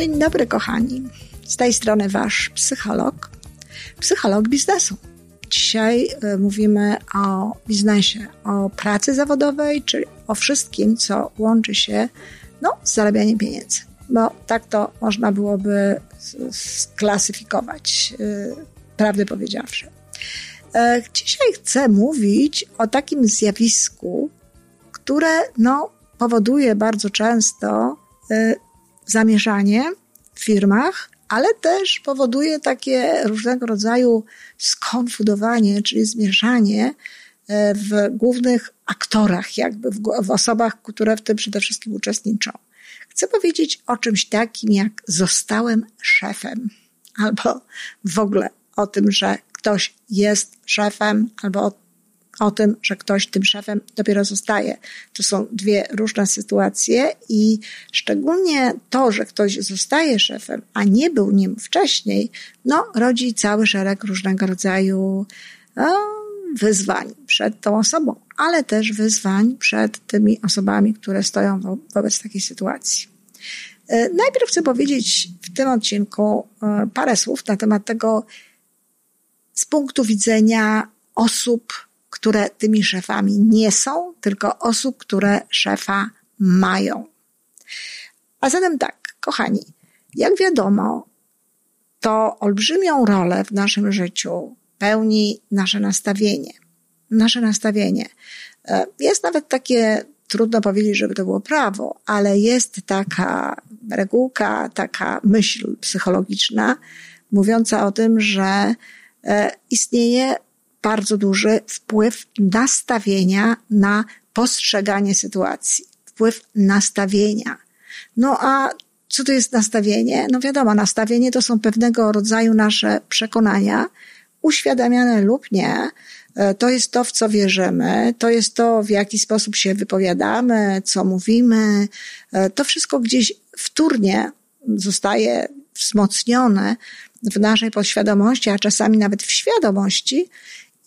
Dzień dobry, kochani. Z tej strony Wasz psycholog, psycholog biznesu. Dzisiaj e, mówimy o biznesie, o pracy zawodowej, czyli o wszystkim, co łączy się no, z zarabianiem pieniędzy. Bo tak to można byłoby sklasyfikować, e, prawdę powiedziawszy. E, dzisiaj chcę mówić o takim zjawisku, które no, powoduje bardzo często zamieszanie w firmach, ale też powoduje takie różnego rodzaju skonfudowanie, czyli zmieszanie e, w głównych aktorach, jakby w, osobach, które w tym przede wszystkim uczestniczą. Chcę powiedzieć o czymś takim, jak zostałem szefem, albo w ogóle o tym, że ktoś jest szefem, albo o o tym, że ktoś tym szefem dopiero zostaje. To są dwie różne sytuacje i szczególnie to, że ktoś zostaje szefem, a nie był nim wcześniej, no, rodzi cały szereg różnego rodzaju no, wyzwań przed tą osobą, ale też wyzwań przed tymi osobami, które stoją wo wobec takiej sytuacji. E, najpierw chcę powiedzieć w tym odcinku e, parę słów na temat tego z punktu widzenia osób, które tymi szefami nie są, tylko osób, które szefa mają. A zatem tak, kochani, jak wiadomo, to olbrzymią rolę w naszym życiu pełni nasze nastawienie. Nasze nastawienie. E, jest nawet takie, trudno powiedzieć, żeby to było prawo, ale jest taka regułka, taka myśl psychologiczna, mówiąca o tym, że e, istnieje bardzo duży wpływ nastawienia na postrzeganie sytuacji. Wpływ nastawienia. No a co to jest nastawienie? No wiadomo, nastawienie to są pewnego rodzaju nasze przekonania, uświadamiane lub nie. E, to jest to, w co wierzymy, to jest to, w jaki sposób się wypowiadamy, co mówimy. E, to wszystko gdzieś wtórnie zostaje wzmocnione w naszej podświadomości, a czasami nawet w świadomości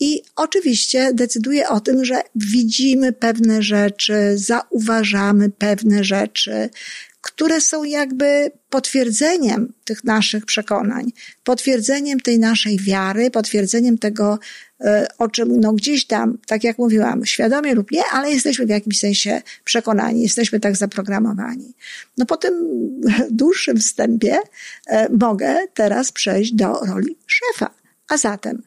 i oczywiście decyduje o tym, że widzimy pewne rzeczy, zauważamy pewne rzeczy, które są jakby potwierdzeniem tych naszych przekonań, potwierdzeniem tej naszej wiary, potwierdzeniem tego, e, o czym no gdzieś tam, tak jak mówiłam, świadomie lub nie, ale jesteśmy w jakimś sensie przekonani, jesteśmy tak zaprogramowani. No po tym dłuższym wstępie e, mogę teraz przejść do roli szefa. A zatem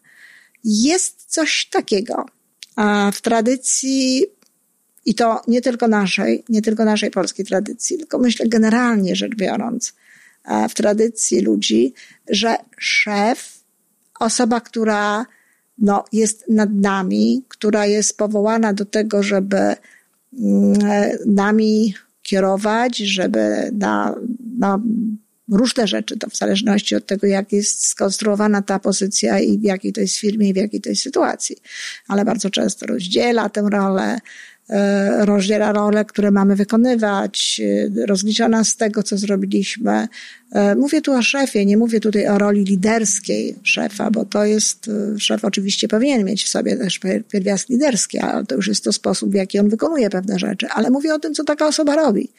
jest coś takiego w tradycji i to nie tylko naszej, nie tylko naszej polskiej tradycji, tylko myślę generalnie rzecz biorąc, w tradycji ludzi, że szef, osoba, która no, jest nad nami, która jest powołana do tego, żeby mm, nami kierować, żeby na, na różne rzeczy, to w zależności od tego, jak jest skonstruowana ta pozycja i w jakiej to jest firmie i w jakiej to jest sytuacji. Ale bardzo często rozdziela tę rolę, E, rozdziela role, które mamy wykonywać, e, rozlicza nas z tego, co zrobiliśmy. E, mówię tu o szefie, nie mówię tutaj o roli liderskiej szefa, bo to jest, szef oczywiście powinien mieć w sobie też pierwiastki liderskie, ale to już jest to sposób, w jaki on wykonuje pewne rzeczy. Ale mówię o tym, co taka osoba robi.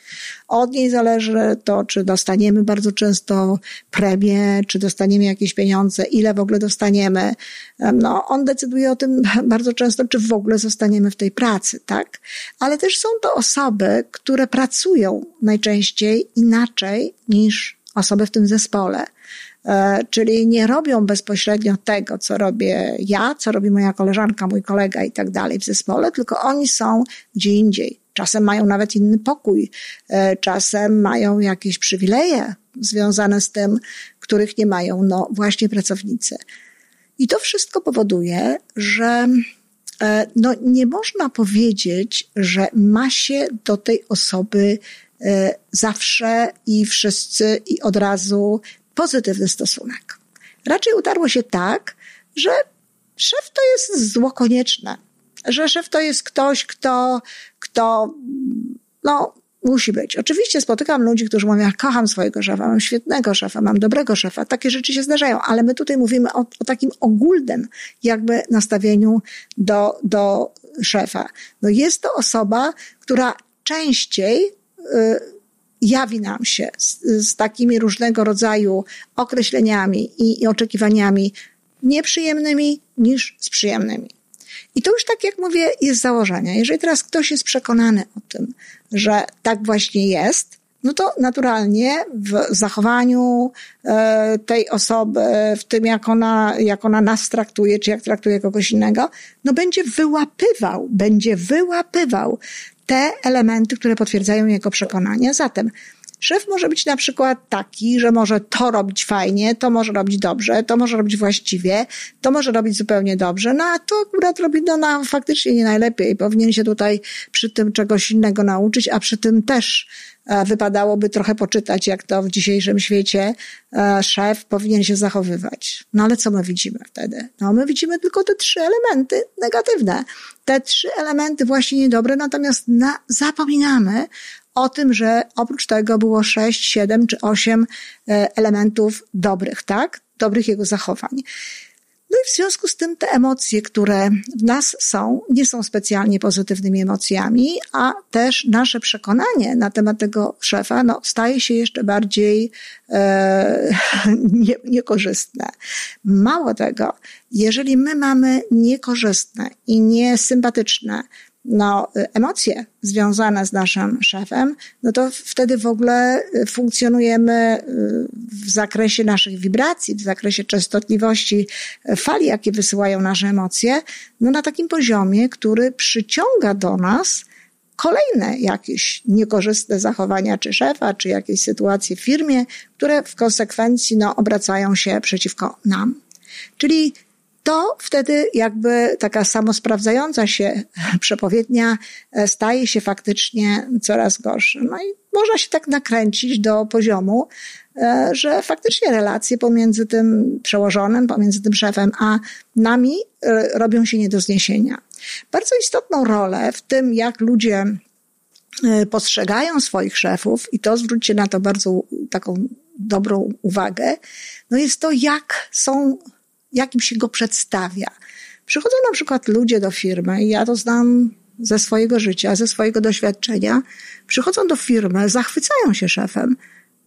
Od niej zależy to, czy dostaniemy bardzo często premię, czy dostaniemy jakieś pieniądze, ile w ogóle dostaniemy. No, on decyduje o tym bardzo często, czy w ogóle zostaniemy w tej pracy, tak? ale też są to osoby, które pracują najczęściej inaczej niż osoby w tym zespole. E, czyli nie robią bezpośrednio tego, co robię ja, co robi moja koleżanka, mój kolega i tak dalej w zespole, tylko oni są gdzie indziej. Czasem mają nawet inny pokój, e, czasem mają jakieś przywileje związane z tym, których nie mają, no właśnie pracownicy. I to wszystko powoduje, że E, no nie można powiedzieć, że ma się do tej osoby zawsze i wszyscy i od razu pozytywny stosunek. Raczej utarło się tak, że szef to jest zło konieczne, że szef to jest ktoś, kto, kto no, Musi być. Oczywiście spotykam ludzi, którzy mówią, ja kocham swojego szefa, mam świetnego szefa, mam dobrego szefa. Takie rzeczy się zdarzają, ale my tutaj mówimy o, o takim ogólnym jakby nastawieniu do, do szefa. No jest to osoba, która częściej y, jawi nam się z, z takimi różnego rodzaju określeniami i, i oczekiwaniami nieprzyjemnymi niż z przyjemnymi. I to już tak jak mówię, jest założenie. Jeżeli teraz ktoś jest przekonany o tym, że tak właśnie jest, no to naturalnie w zachowaniu e, tej osoby, w tym jak ona, jak ona nas traktuje, czy jak traktuje kogoś innego, no będzie wyłapywał, będzie wyłapywał te elementy, które potwierdzają jego przekonania. Zatem Szef może być na przykład taki, że może to robić fajnie, to może robić dobrze, to może robić właściwie, to może robić zupełnie dobrze, no a to akurat robi no, no, faktycznie nie najlepiej. Powinien się tutaj przy tym czegoś innego nauczyć, a przy tym też e, wypadałoby trochę poczytać, jak to w dzisiejszym świecie e, szef powinien się zachowywać. No ale co my widzimy wtedy? No my widzimy tylko te trzy elementy negatywne. Te trzy elementy właśnie niedobre, natomiast na, zapominamy o tym, że oprócz tego było sześć, siedem czy osiem e, elementów dobrych, tak? Dobrych jego zachowań. No i w związku z tym te emocje, które w nas są, nie są specjalnie pozytywnymi emocjami, a też nasze przekonanie na temat tego szefa no, staje się jeszcze bardziej e, nie, niekorzystne. Mało tego, jeżeli my mamy niekorzystne i niesympatyczne no, emocje związane z naszym szefem, no to wtedy w ogóle y, funkcjonujemy y, w zakresie naszych wibracji, w zakresie częstotliwości fali, jakie wysyłają nasze emocje, no na takim poziomie, który przyciąga do nas kolejne jakieś niekorzystne zachowania czy szefa, czy jakieś sytuacje w firmie, które w konsekwencji no, obracają się przeciwko nam. Czyli to wtedy jakby taka samosprawdzająca się przepowiednia e, staje się faktycznie coraz gorsza. No i można się tak nakręcić do poziomu, e, że faktycznie relacje pomiędzy tym przełożonym, pomiędzy tym szefem, a nami e, robią się nie do zniesienia. Bardzo istotną rolę w tym, jak ludzie postrzegają swoich szefów, i to zwróćcie na to bardzo taką dobrą uwagę, no jest to, jak są jakim się go przedstawia. Przychodzą na przykład ludzie do firmy, i ja to znam ze swojego życia, ze swojego doświadczenia, przychodzą do firmy, zachwycają się szefem,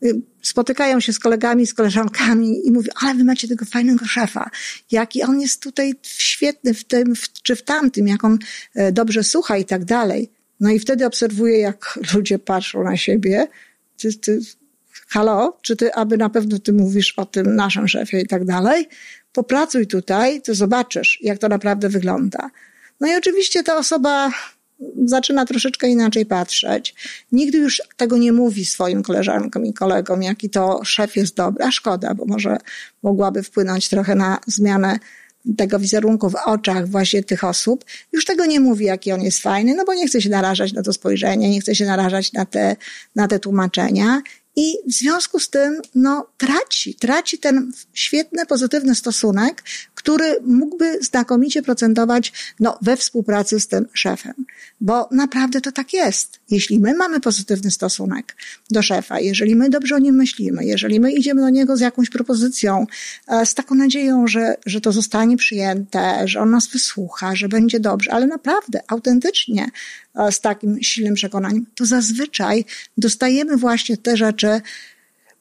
y, spotykają się z kolegami, z koleżankami i mówią, ale wy macie tego fajnego szefa, jaki on jest tutaj świetny w tym w, czy w tamtym, jak on e, dobrze słucha i tak dalej. No i wtedy obserwuję, jak ludzie patrzą na siebie, ty, ty, halo, czy ty, aby na pewno ty mówisz o tym naszym szefie i tak dalej, popracuj tutaj, to zobaczysz, jak to naprawdę wygląda. No i oczywiście ta osoba zaczyna troszeczkę inaczej patrzeć. Nigdy już tego nie mówi swoim koleżankom i kolegom, jaki to szef jest dobry, a szkoda, bo może mogłaby wpłynąć trochę na zmianę tego wizerunku w oczach właśnie tych osób. Już tego nie mówi, jaki on jest fajny, no bo nie chce się narażać na to spojrzenie, nie chce się narażać na te, na te tłumaczenia i w związku z tym, no, traci, traci ten świetny, pozytywny stosunek, który mógłby znakomicie procentować, no, we współpracy z tym szefem. Bo naprawdę to tak jest. Jeśli my mamy pozytywny stosunek do szefa, jeżeli my dobrze o nim myślimy, jeżeli my idziemy do niego z jakąś propozycją, e, z taką nadzieją, że, że to zostanie przyjęte, że on nas wysłucha, że będzie dobrze, ale naprawdę, autentycznie, e, z takim silnym przekonaniem, to zazwyczaj dostajemy właśnie te rzeczy,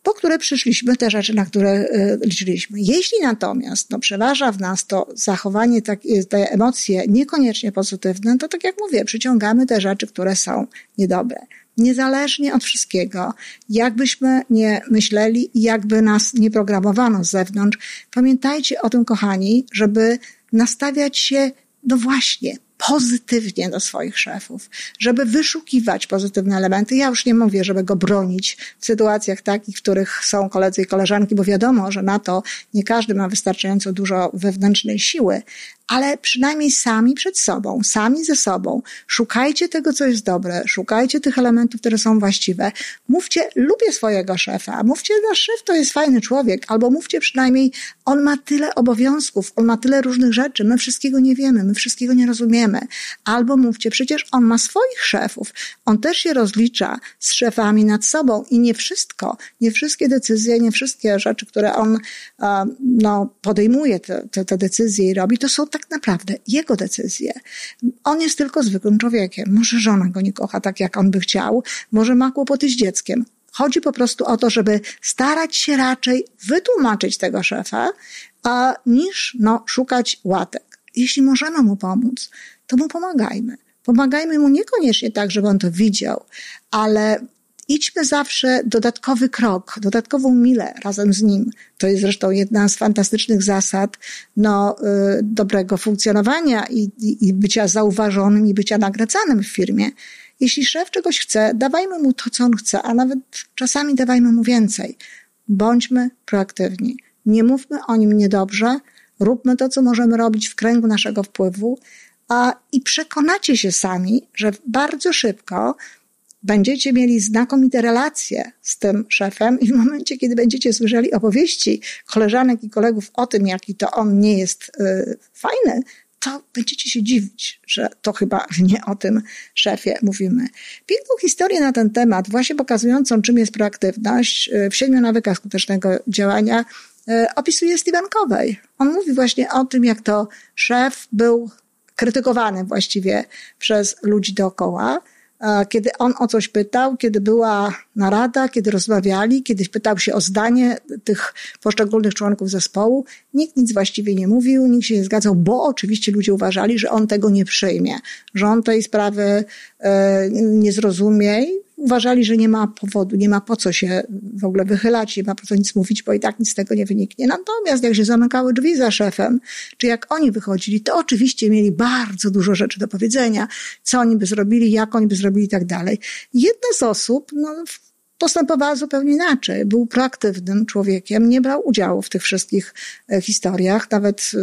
po które przyszliśmy, te rzeczy, na które e, liczyliśmy. Jeśli natomiast no, przeważa w nas to zachowanie, tak, e, te emocje niekoniecznie pozytywne, to tak jak mówię, przyciągamy te rzeczy, które są niedobre. Niezależnie od wszystkiego, jakbyśmy nie myśleli jakby nas nie programowano z zewnątrz, pamiętajcie o tym, kochani, żeby nastawiać się, no właśnie, pozytywnie do swoich szefów, żeby wyszukiwać pozytywne elementy. Ja już nie mówię, żeby go bronić w sytuacjach takich, w których są koledzy i koleżanki, bo wiadomo, że na to nie każdy ma wystarczająco dużo wewnętrznej siły, ale przynajmniej sami przed sobą, sami ze sobą. Szukajcie tego, co jest dobre, szukajcie tych elementów, które są właściwe. Mówcie, lubię swojego szefa, mówcie, nasz szef to jest fajny człowiek, albo mówcie przynajmniej, on ma tyle obowiązków, on ma tyle różnych rzeczy, my wszystkiego nie wiemy, my wszystkiego nie rozumiemy. Albo mówcie, przecież on ma swoich szefów, on też się rozlicza z szefami nad sobą. I nie wszystko, nie wszystkie decyzje, nie wszystkie rzeczy, które on no, podejmuje, te, te, te decyzje i robi, to są tak tak naprawdę jego decyzje. On jest tylko zwykłym człowiekiem. Może żona go nie kocha tak, jak on by chciał, może ma kłopoty z dzieckiem. Chodzi po prostu o to, żeby starać się raczej wytłumaczyć tego szefa, a niż no, szukać łatek. Jeśli możemy mu pomóc, to mu pomagajmy. Pomagajmy mu niekoniecznie tak, żeby on to widział, ale idźmy zawsze dodatkowy krok, dodatkową milę razem z nim. To jest zresztą jedna z fantastycznych zasad no, y, dobrego funkcjonowania i, i, i bycia zauważonym i bycia nagradzanym w firmie. Jeśli szef czegoś chce, dawajmy mu to, co on chce, a nawet czasami dawajmy mu więcej. Bądźmy proaktywni. Nie mówmy o nim niedobrze, róbmy to, co możemy robić w kręgu naszego wpływu, a, i przekonacie się sami, że bardzo szybko będziecie mieli znakomite relacje z tym szefem i w momencie, kiedy będziecie słyszeli opowieści koleżanek i kolegów o tym, jaki to on nie jest y, fajny, to będziecie się dziwić, że to chyba nie o tym szefie mówimy. Piękną historię na ten temat, właśnie pokazującą, czym jest proaktywność y, w siedmiu nawykach skutecznego działania, y, opisuje Steven Covey. On mówi właśnie o tym, jak to szef był krytykowany właściwie przez ludzi dookoła, kiedy on o coś pytał, kiedy była narada, kiedy rozmawiali, kiedy pytał się o zdanie tych poszczególnych członków zespołu, nikt nic właściwie nie mówił, nikt się nie zgadzał, bo oczywiście ludzie uważali, że on tego nie przyjmie, że on tej sprawy e, nie zrozumie uważali, że nie ma powodu, nie ma po co się w ogóle wychylać, nie ma po co nic mówić, bo i tak nic z tego nie wyniknie. Natomiast jak się zamykały drzwi za szefem, czy jak oni wychodzili, to oczywiście mieli bardzo dużo rzeczy do powiedzenia, co oni by zrobili, jak oni by zrobili i tak dalej. Jedna z osób, no, postępowała zupełnie inaczej. Był proaktywnym człowiekiem, nie brał udziału w tych wszystkich e, historiach, nawet e,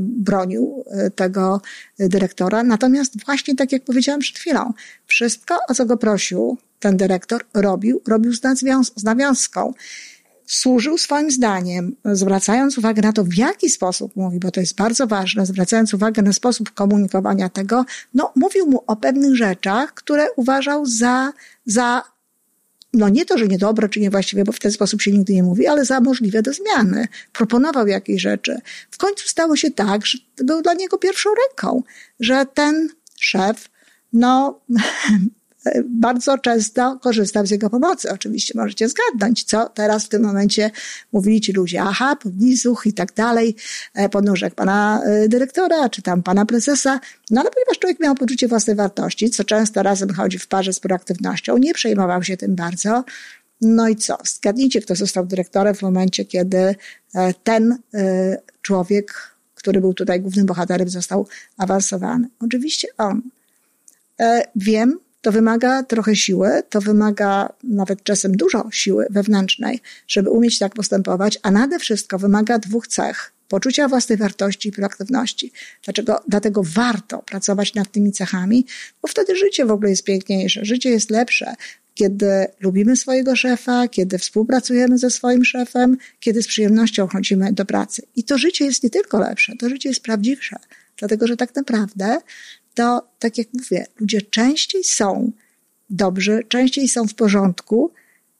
bronił e, tego dyrektora. Natomiast właśnie tak jak powiedziałam przed chwilą, wszystko, o co go prosił ten dyrektor, robił, robił z, nawiąz z nawiązką. Służył swoim zdaniem, zwracając uwagę na to, w jaki sposób mówi, bo to jest bardzo ważne, zwracając uwagę na sposób komunikowania tego, no, mówił mu o pewnych rzeczach, które uważał za, za no nie to, że niedobre czy niewłaściwe, bo w ten sposób się nigdy nie mówi, ale za możliwe do zmiany. Proponował jakieś rzeczy. W końcu stało się tak, że był dla niego pierwszą ręką, że ten szef, no, bardzo często korzystał z jego pomocy. Oczywiście możecie zgadnąć, co teraz w tym momencie mówili ci ludzie. Aha, podnizuch i tak dalej, e, podnóżek pana e, dyrektora, czy tam pana prezesa. No ale ponieważ człowiek miał poczucie własnej wartości, co często razem chodzi w parze z proaktywnością, nie przejmował się tym bardzo. No i co? Zgadnijcie, kto został dyrektorem w momencie, kiedy e, ten człowiek, który był tutaj głównym bohaterem, został awansowany. Oczywiście on. Wiem, to wymaga trochę siły, to wymaga nawet czasem dużo siły wewnętrznej, żeby umieć tak postępować, a nade wszystko wymaga dwóch cech. Poczucia własnej wartości i proaktywności. Dlaczego? Dlatego warto pracować nad tymi cechami, bo wtedy życie w ogóle jest piękniejsze, życie jest lepsze, kiedy lubimy swojego szefa, kiedy współpracujemy ze swoim szefem, kiedy z przyjemnością chodzimy do pracy. I to życie jest nie tylko lepsze, to życie jest prawdziwsze, dlatego że tak naprawdę to, tak jak mówię, ludzie częściej są dobrzy, częściej są w porządku,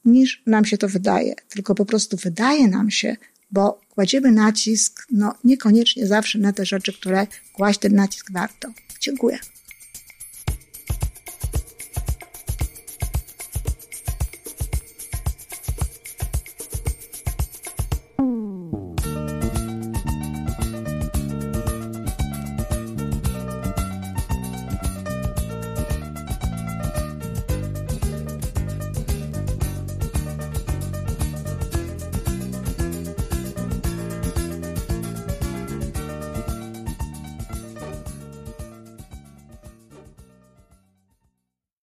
niż nam się to wydaje. Tylko po prostu wydaje nam się, bo kładziemy nacisk, no niekoniecznie zawsze na te rzeczy, które kłaść ten nacisk warto. Dziękuję.